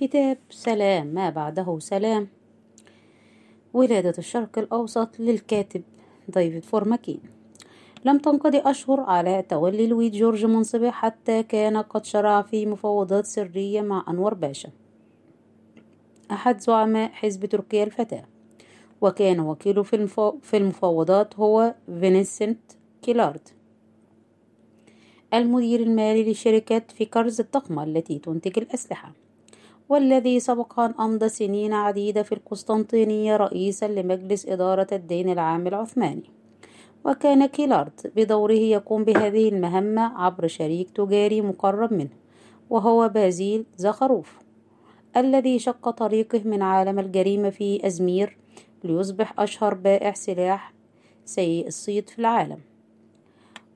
كتاب سلام ما بعده سلام. ولادة الشرق الأوسط للكاتب ديفيد فرومكين. لم تنقضي أشهر على تولي لويد جورج منصبه حتى كان قد شرع في مفاوضات سرية مع أنور باشا. أحد زعماء حزب تركيا الفتاة. وكان وكيله في المفاوضات هو فينسنت كيلارد المدير المالي لشركة فيكرز الضخمة التي تنتج الأسلحة. والذي سبق أن أمضى سنين عديدة في القسطنطينية رئيسا لمجلس إدارة الدين العام العثماني. وكان كيلارد بدوره يقوم بهذه المهمة عبر شريك تجاري مقرب منه وهو بازيل زخروف الذي شق طريقه من عالم الجريمة في أزمير ليصبح أشهر بائع سلاح سيء الصيت في العالم.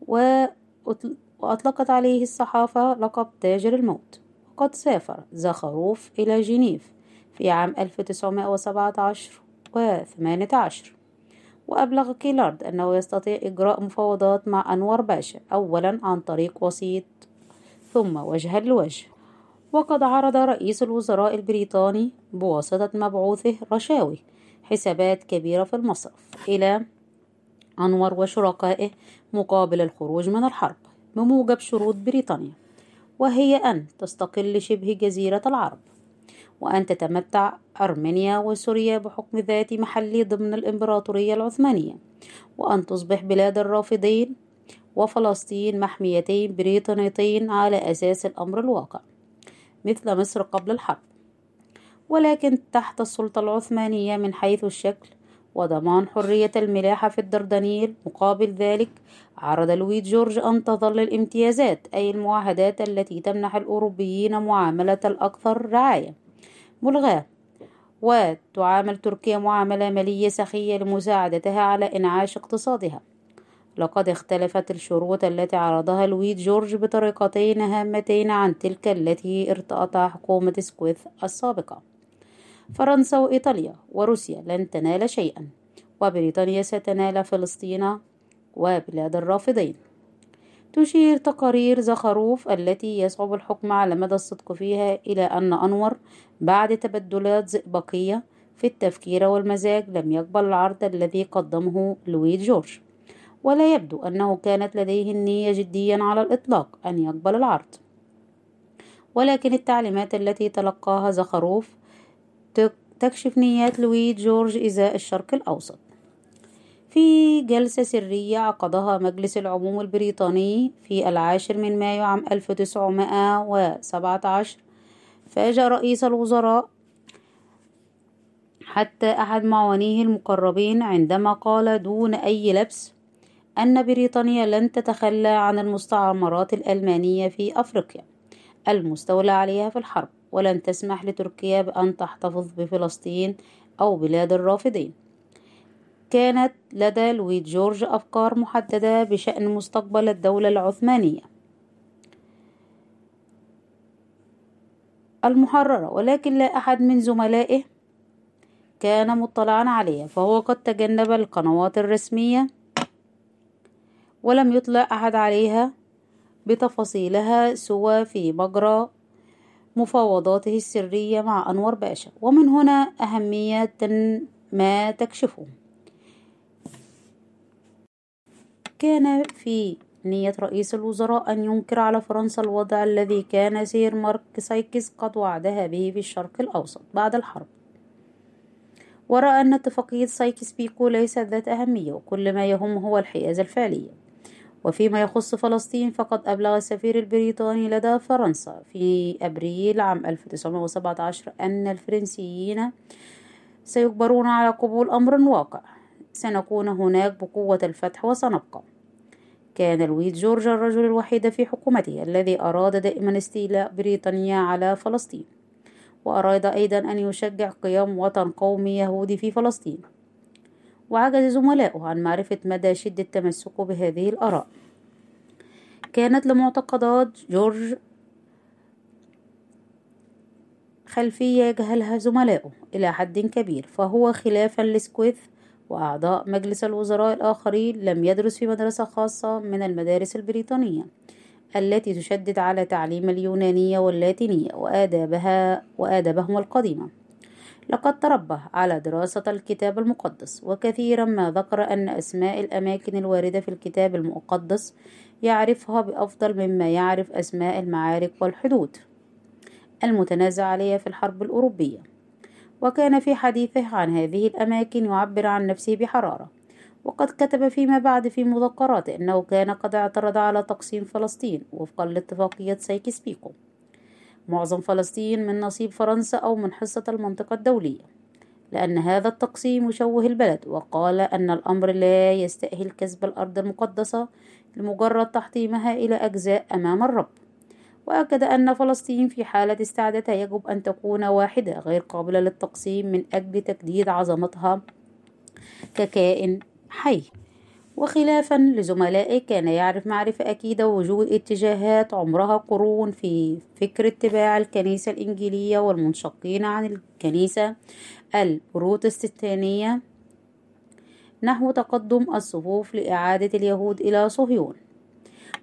وأطلقت عليه الصحافة لقب تاجر الموت. وقد سافر زخروف إلى جنيف في عام 1917 و 18 وأبلغ كيلارد أنه يستطيع إجراء مفاوضات مع أنور باشا أولا عن طريق وسيط ثم وجها لوجه. وقد عرض رئيس الوزراء البريطاني بواسطة مبعوثه رشاوي حسابات كبيرة في المصرف إلى أنور وشركائه مقابل الخروج من الحرب بموجب شروط بريطانيا. وهي أن تستقل شبه جزيرة العرب وأن تتمتع أرمينيا وسوريا بحكم ذاتي محلي ضمن الإمبراطورية العثمانية وأن تصبح بلاد الرافضين وفلسطين محميتين بريطانيتين على أساس الأمر الواقع مثل مصر قبل الحرب. ولكن تحت السلطة العثمانية من حيث الشكل وضمان حرية الملاحة في الدردنيل. مقابل ذلك عرض لويد جورج أن تظل الامتيازات أي المعاهدات التي تمنح الأوروبيين معاملة الأكثر رعاية. ملغاة. وتعامل تركيا معاملة مالية سخية لمساعدتها على إنعاش اقتصادها. لقد اختلفت الشروط التي عرضها لويد جورج بطريقتين هامتين عن تلك التي ارتأتها حكومة أسكويث السابقة. فرنسا وإيطاليا وروسيا لن تنال شيئا وبريطانيا ستنال فلسطين وبلاد الرافضين. تشير تقارير زخروف التي يصعب الحكم على مدى الصدق فيها إلى أن أنور بعد تبدلات زئبقية في التفكير والمزاج لم يقبل العرض الذي قدمه لويد جورج. ولا يبدو أنه كانت لديه النية جديا على الإطلاق أن يقبل العرض. ولكن التعليمات التي تلقاها زخروف تكشف نيات لويد جورج إزاء الشرق الأوسط. في جلسة سرية عقدها مجلس العموم البريطاني في العاشر من مايو عام 1917 فاجأ رئيس الوزراء حتى أحد معاونيه المقربين عندما قال دون أي لبس أن بريطانيا لن تتخلى عن المستعمرات الألمانية في أفريقيا المستولى عليها في الحرب. ولن تسمح لتركيا بأن تحتفظ بفلسطين أو بلاد الرافضين كانت لدى لويد جورج أفكار محددة بشأن مستقبل الدولة العثمانية. المحررة ولكن لا أحد من زملائه كان مطلعا عليها فهو قد تجنب القنوات الرسمية ولم يطلع أحد عليها بتفاصيلها سوى في مجرى مفاوضاته السرية مع أنور باشا. ومن هنا أهمية ما تكشفه. كان في نية رئيس الوزراء أن ينكر على فرنسا الوضع الذي كان سير مارك سايكس قد وعدها به في الشرق الأوسط بعد الحرب. ورأى أن اتفاقية سايكس بيكو ليست ذات أهمية وكل ما يهم هو الحيازة الفعلية وفيما يخص فلسطين فقد أبلغ السفير البريطاني لدى فرنسا في أبريل عام 1917 أن الفرنسيين سيجبرون على قبول أمر واقع. سنكون هناك بقوة الفتح وسنبقى. كان لويد جورج الرجل الوحيد في حكومته الذي أراد دائما استيلاء بريطانيا على فلسطين وأراد أيضا أن يشجع قيام وطن قومي يهودي في فلسطين. وعجز زملاؤه عن معرفة مدى شدة تمسكه بهذه الآراء. كانت لمعتقدات جورج خلفية يجهلها زملاؤه إلى حد كبير فهو خلافا لسكويث وأعضاء مجلس الوزراء الآخرين لم يدرس في مدرسة خاصة من المدارس البريطانية التي تشدد على تعليم اليونانية واللاتينية وآدابها وآدابهم القديمة. لقد تربى على دراسة الكتاب المقدس وكثيرا ما ذكر أن أسماء الأماكن الواردة في الكتاب المقدس يعرفها بأفضل مما يعرف أسماء المعارك والحدود المتنازع عليها في الحرب الأوروبية. وكان في حديثه عن هذه الأماكن يعبر عن نفسه بحرارة وقد كتب فيما بعد في مذكراته أنه كان قد اعترض على تقسيم فلسطين وفقا لاتفاقية سايكس بيكو معظم فلسطين من نصيب فرنسا أو من حصة المنطقة الدولية لأن هذا التقسيم يشوه البلد وقال أن الأمر لا يستأهل كسب الأرض المقدسة لمجرد تحطيمها إلى أجزاء أمام الرب. وأكد أن فلسطين في حالة استعادتها يجب أن تكون واحدة غير قابلة للتقسيم من أجل تجديد عظمتها ككائن حي. وخلافا لزملائه كان يعرف معرفة أكيدة وجود اتجاهات عمرها قرون في فكر اتباع الكنيسة الإنجيلية والمنشقين عن الكنيسة البروتستانية نحو تقدم الصفوف لإعادة اليهود إلى صهيون.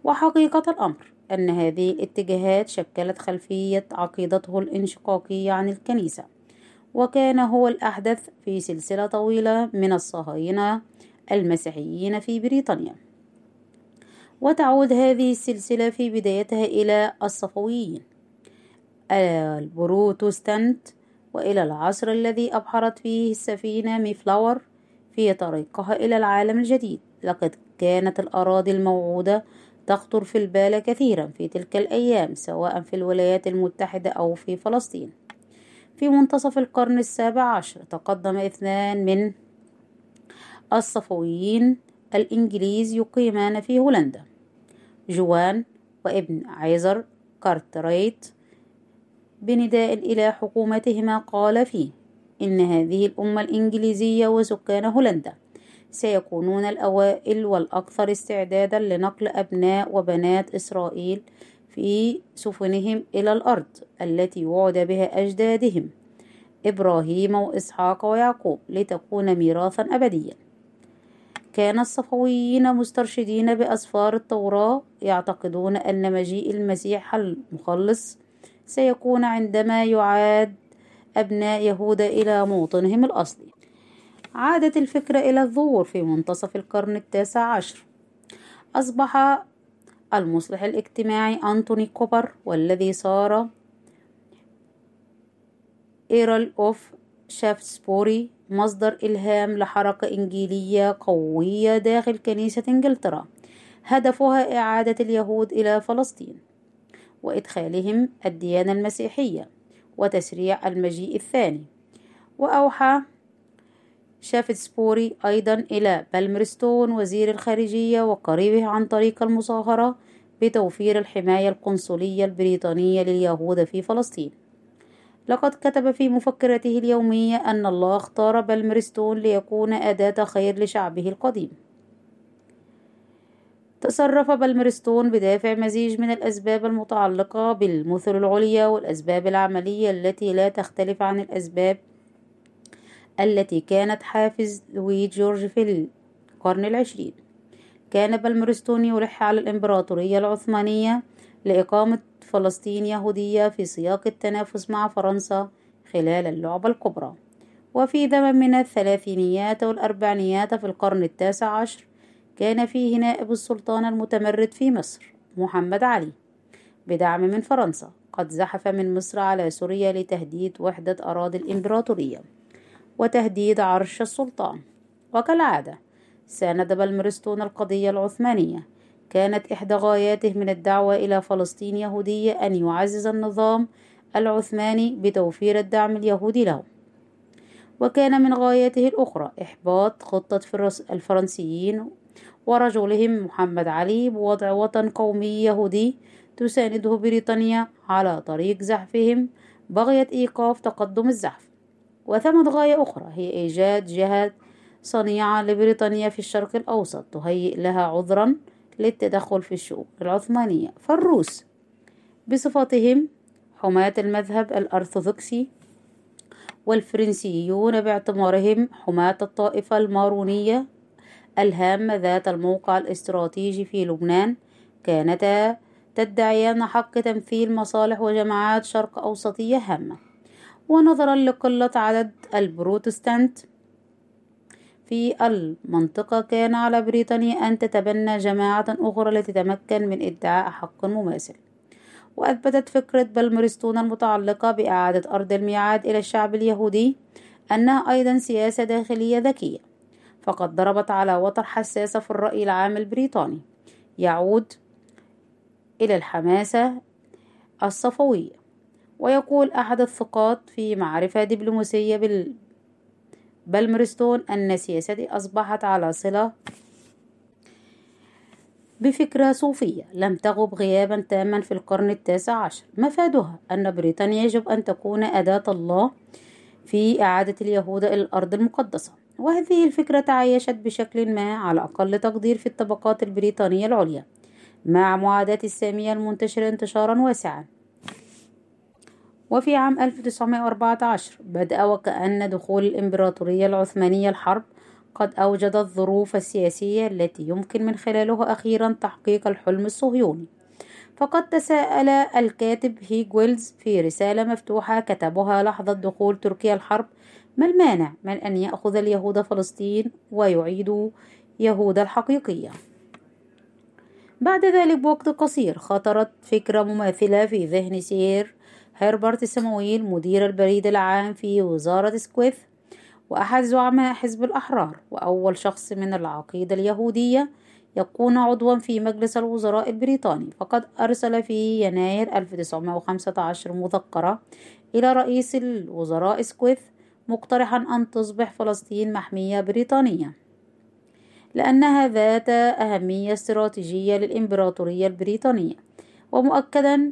وحقيقة الأمر أن هذه الاتجاهات شكلت خلفية عقيدته الانشقاقية عن الكنيسة وكان هو الأحدث في سلسلة طويلة من الصهاينة المسيحيين في بريطانيا. وتعود هذه السلسلة في بدايتها إلى الصفويين البروتستانت وإلى العصر الذي أبحرت فيه السفينة ميفلاور في طريقها إلى العالم الجديد. لقد كانت الأراضي الموعودة تخطر في البال كثيرا في تلك الأيام سواء في الولايات المتحدة أو في فلسطين. في منتصف القرن السابع عشر تقدم اثنان من الصفويين الإنجليز يقيمان في هولندا. جوان وابن عيزر كارتريت بنداء إلى حكومتهما قال فيه إن هذه الأمة الإنجليزية وسكان هولندا سيكونون الأوائل والأكثر استعدادا لنقل أبناء وبنات إسرائيل في سفنهم إلى الأرض التي وعد بها أجدادهم إبراهيم وإسحاق ويعقوب لتكون ميراثا أبديا. كان الصفويين مسترشدين بأسفار التوراة يعتقدون أن مجيء المسيح المخلص سيكون عندما يعاد أبناء يهوذا إلى موطنهم الأصلي. عادت الفكرة إلى الظهور في منتصف القرن التاسع عشر. أصبح المصلح الاجتماعي أنتوني كوبر والذي صار إيرل أوف شافسبوري مصدر إلهام لحركة إنجيلية قوية داخل كنيسة إنجلترا. هدفها إعادة اليهود إلى فلسطين وإدخالهم الديانة المسيحية وتسريع المجيء الثاني. وأوحى شافسبوري أيضا إلى بالمرستون وزير الخارجية وقريبه عن طريق المصاهرة بتوفير الحماية القنصلية البريطانية لليهود في فلسطين. لقد كتب في مفكرته اليومية أن الله اختار بالمرستون ليكون أداة خير لشعبه القديم. تصرف بالمرستون بدافع مزيج من الأسباب المتعلقة بالمثل العليا والأسباب العملية التي لا تختلف عن الأسباب التي كانت حافز لوي جورج في القرن العشرين. كان بالمرستون يلح على الإمبراطورية العثمانية لإقامة فلسطين يهودية في سياق التنافس مع فرنسا خلال اللعبة الكبرى. وفي زمن من الثلاثينيات والأربعينيات في القرن التاسع عشر كان فيه نائب السلطان المتمرد في مصر محمد علي بدعم من فرنسا قد زحف من مصر على سوريا لتهديد وحدة أراضي الإمبراطورية وتهديد عرش السلطان. وكالعادة ساند بالمرستون القضية العثمانية كانت إحدى غاياته من الدعوة إلى فلسطين يهودية أن يعزز النظام العثماني بتوفير الدعم اليهودي له. وكان من غاياته الأخرى إحباط خطة الفرنسيين ورجلهم محمد علي بوضع وطن قومي يهودي تسانده بريطانيا على طريق زحفهم بغية إيقاف تقدم الزحف. وثمت غاية أخرى هي إيجاد جهة صنيعة لبريطانيا في الشرق الأوسط تهيئ لها عذرا للتدخل في الشؤون العثمانية. فالروس بصفتهم حماة المذهب الأرثوذكسي والفرنسيون باعتبارهم حماة الطائفة المارونية الهامة ذات الموقع الاستراتيجي في لبنان كانتا تدعيان حق تمثيل مصالح وجماعات شرق أوسطية هامة. ونظرا لقلة عدد البروتستانت في المنطقة. كان على بريطانيا أن تتبنى جماعة أخرى لتتمكن من إدعاء حق مماثل. وأثبتت فكرة بالمرستون المتعلقة بإعادة أرض الميعاد إلى الشعب اليهودي أنها أيضا سياسة داخلية ذكية. فقد ضربت على وتر حساسة في الرأي العام البريطاني. يعود إلى الحماسة الصفوية. ويقول أحد الثقات في معرفة دبلوماسية بالمرستون أن سياستي أصبحت على صلة بفكرة صوفية. لم تغب غيابا تاما في القرن التاسع عشر. مفادها أن بريطانيا يجب أن تكون أداة الله في إعادة اليهود إلى الأرض المقدسة. وهذه الفكرة تعايشت بشكل ما على أقل تقدير في الطبقات البريطانية العليا مع معاداة السامية المنتشرة انتشارا واسعا. وفي عام 1914 بدأ وكأن دخول الإمبراطورية العثمانية الحرب قد أوجد الظروف السياسية التي يمكن من خلالها أخيرا تحقيق الحلم الصهيوني. فقد تساءل الكاتب هيج ويلز في رسالة مفتوحة كتبها لحظة دخول تركيا الحرب ما المانع من أن يأخذ اليهود فلسطين ويعيدوا يهود الحقيقية؟ بعد ذلك بوقت قصير خطرت فكرة مماثلة في ذهن سير هربرت سمويل مدير البريد العام في وزارة أسكويث وأحد زعماء حزب الأحرار وأول شخص من العقيدة اليهودية يكون عضوا في مجلس الوزراء البريطاني. فقد أرسل في يناير 1915 مذكرة إلى رئيس الوزراء أسكويث مقترحا أن تصبح فلسطين محمية بريطانية لأنها ذات أهمية استراتيجية للإمبراطورية البريطانية. ومؤكدا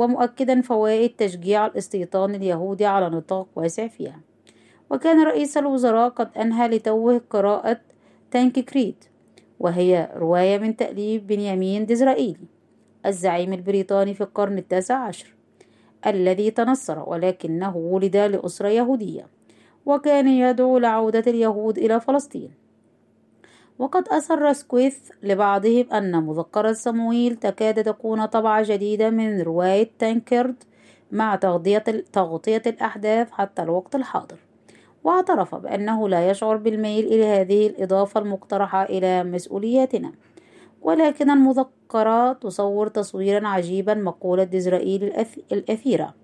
ومؤكدا فوائد تشجيع الاستيطان اليهودي على نطاق واسع فيها. وكان رئيس الوزراء قد أنهى لتوه قراءة تانك كريت وهي رواية من تأليف بنيامين ديزرائيلي الزعيم البريطاني في القرن التاسع عشر الذي تنصر ولكنه ولد لأسرة يهودية وكان يدعو لعودة اليهود إلى فلسطين. وقد أسر سكويث لبعضهم أن مذكرة صمويل تكاد تكون طبعة جديدة من رواية تانكرد مع تغطية, تغطية الأحداث حتى الوقت الحاضر. واعترف بأنه لا يشعر بالميل إلى هذه الإضافة المقترحة إلى مسؤولياتنا ولكن المذكرة تصور تصويرا عجيبا مقولة إسرائيل الأثيرة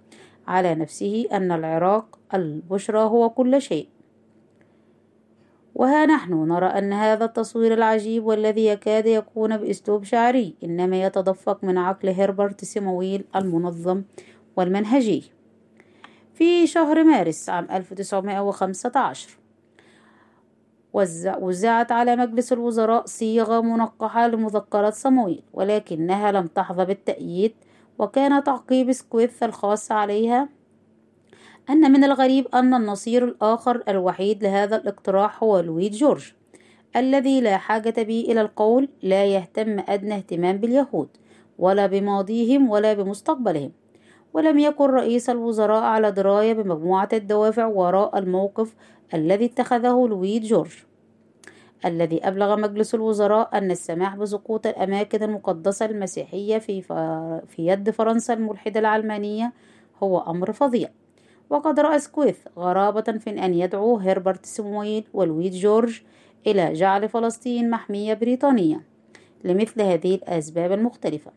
على نفسه أن العراق البشرى هو كل شيء. وها نحن نرى أن هذا التصوير العجيب والذي يكاد يكون بأسلوب شعري إنما يتدفق من عقل هربرت سيمويل المنظم والمنهجي. في شهر مارس عام 1915 وزعت على مجلس الوزراء صيغة منقحة لمذكرات صمويل ولكنها لم تحظى بالتأييد وكان تعقيب أسكويث الخاص عليها أن من الغريب أن النصير الآخر الوحيد لهذا الاقتراح هو لويد جورج الذي لا حاجة به إلى القول لا يهتم أدنى اهتمام باليهود ولا بماضيهم ولا بمستقبلهم ولم يكن رئيس الوزراء على دراية بمجموعة الدوافع وراء الموقف الذي اتخذه لويد جورج الذي أبلغ مجلس الوزراء أن السماح بسقوط الأماكن المقدسة المسيحية في, في يد فرنسا الملحدة العلمانية هو أمر فظيع. وقد رأى سكويث غرابة في أن يدعو هربرت سمويل ولويد جورج إلى جعل فلسطين محمية بريطانية لمثل هذه الأسباب المختلفة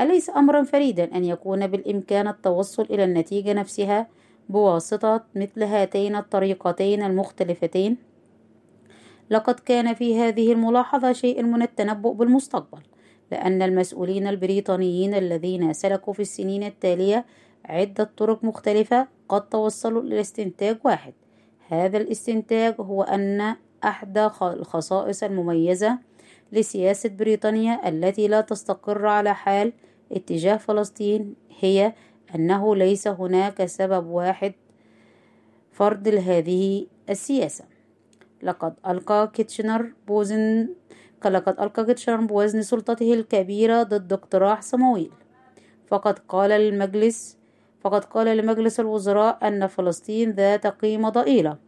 أليس أمرا فريدا أن يكون بالإمكان التوصل إلى النتيجة نفسها بواسطة مثل هاتين الطريقتين المختلفتين؟ لقد كان في هذه الملاحظة شيء من التنبؤ بالمستقبل لأن المسؤولين البريطانيين الذين سلكوا في السنين التالية عدة طرق مختلفة قد توصلوا إلى استنتاج واحد. هذا الاستنتاج هو أن أحدى الخصائص المميزة لسياسة بريطانيا التي لا تستقر على حال اتجاه فلسطين هي أنه ليس هناك سبب واحد فرض لهذه السياسة. لقد ألقى كيتشنر بوزن لقد ألقى كيتشنر بوزن سلطته الكبيرة ضد اقتراح صمويل. فقد قال للمجلس فقد قال لمجلس الوزراء أن فلسطين ذات قيمة ضئيلة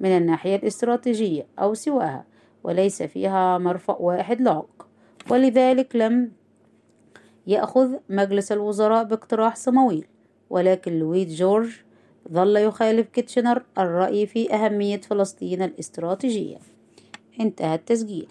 من الناحية الاستراتيجية أو سواها وليس فيها مرفأ واحد لائق. ولذلك لم يأخذ مجلس الوزراء باقتراح صمويل ولكن لويد جورج ظل يخالف كيتشنر الرأي في أهمية فلسطين الاستراتيجية. انتهى التسجيل.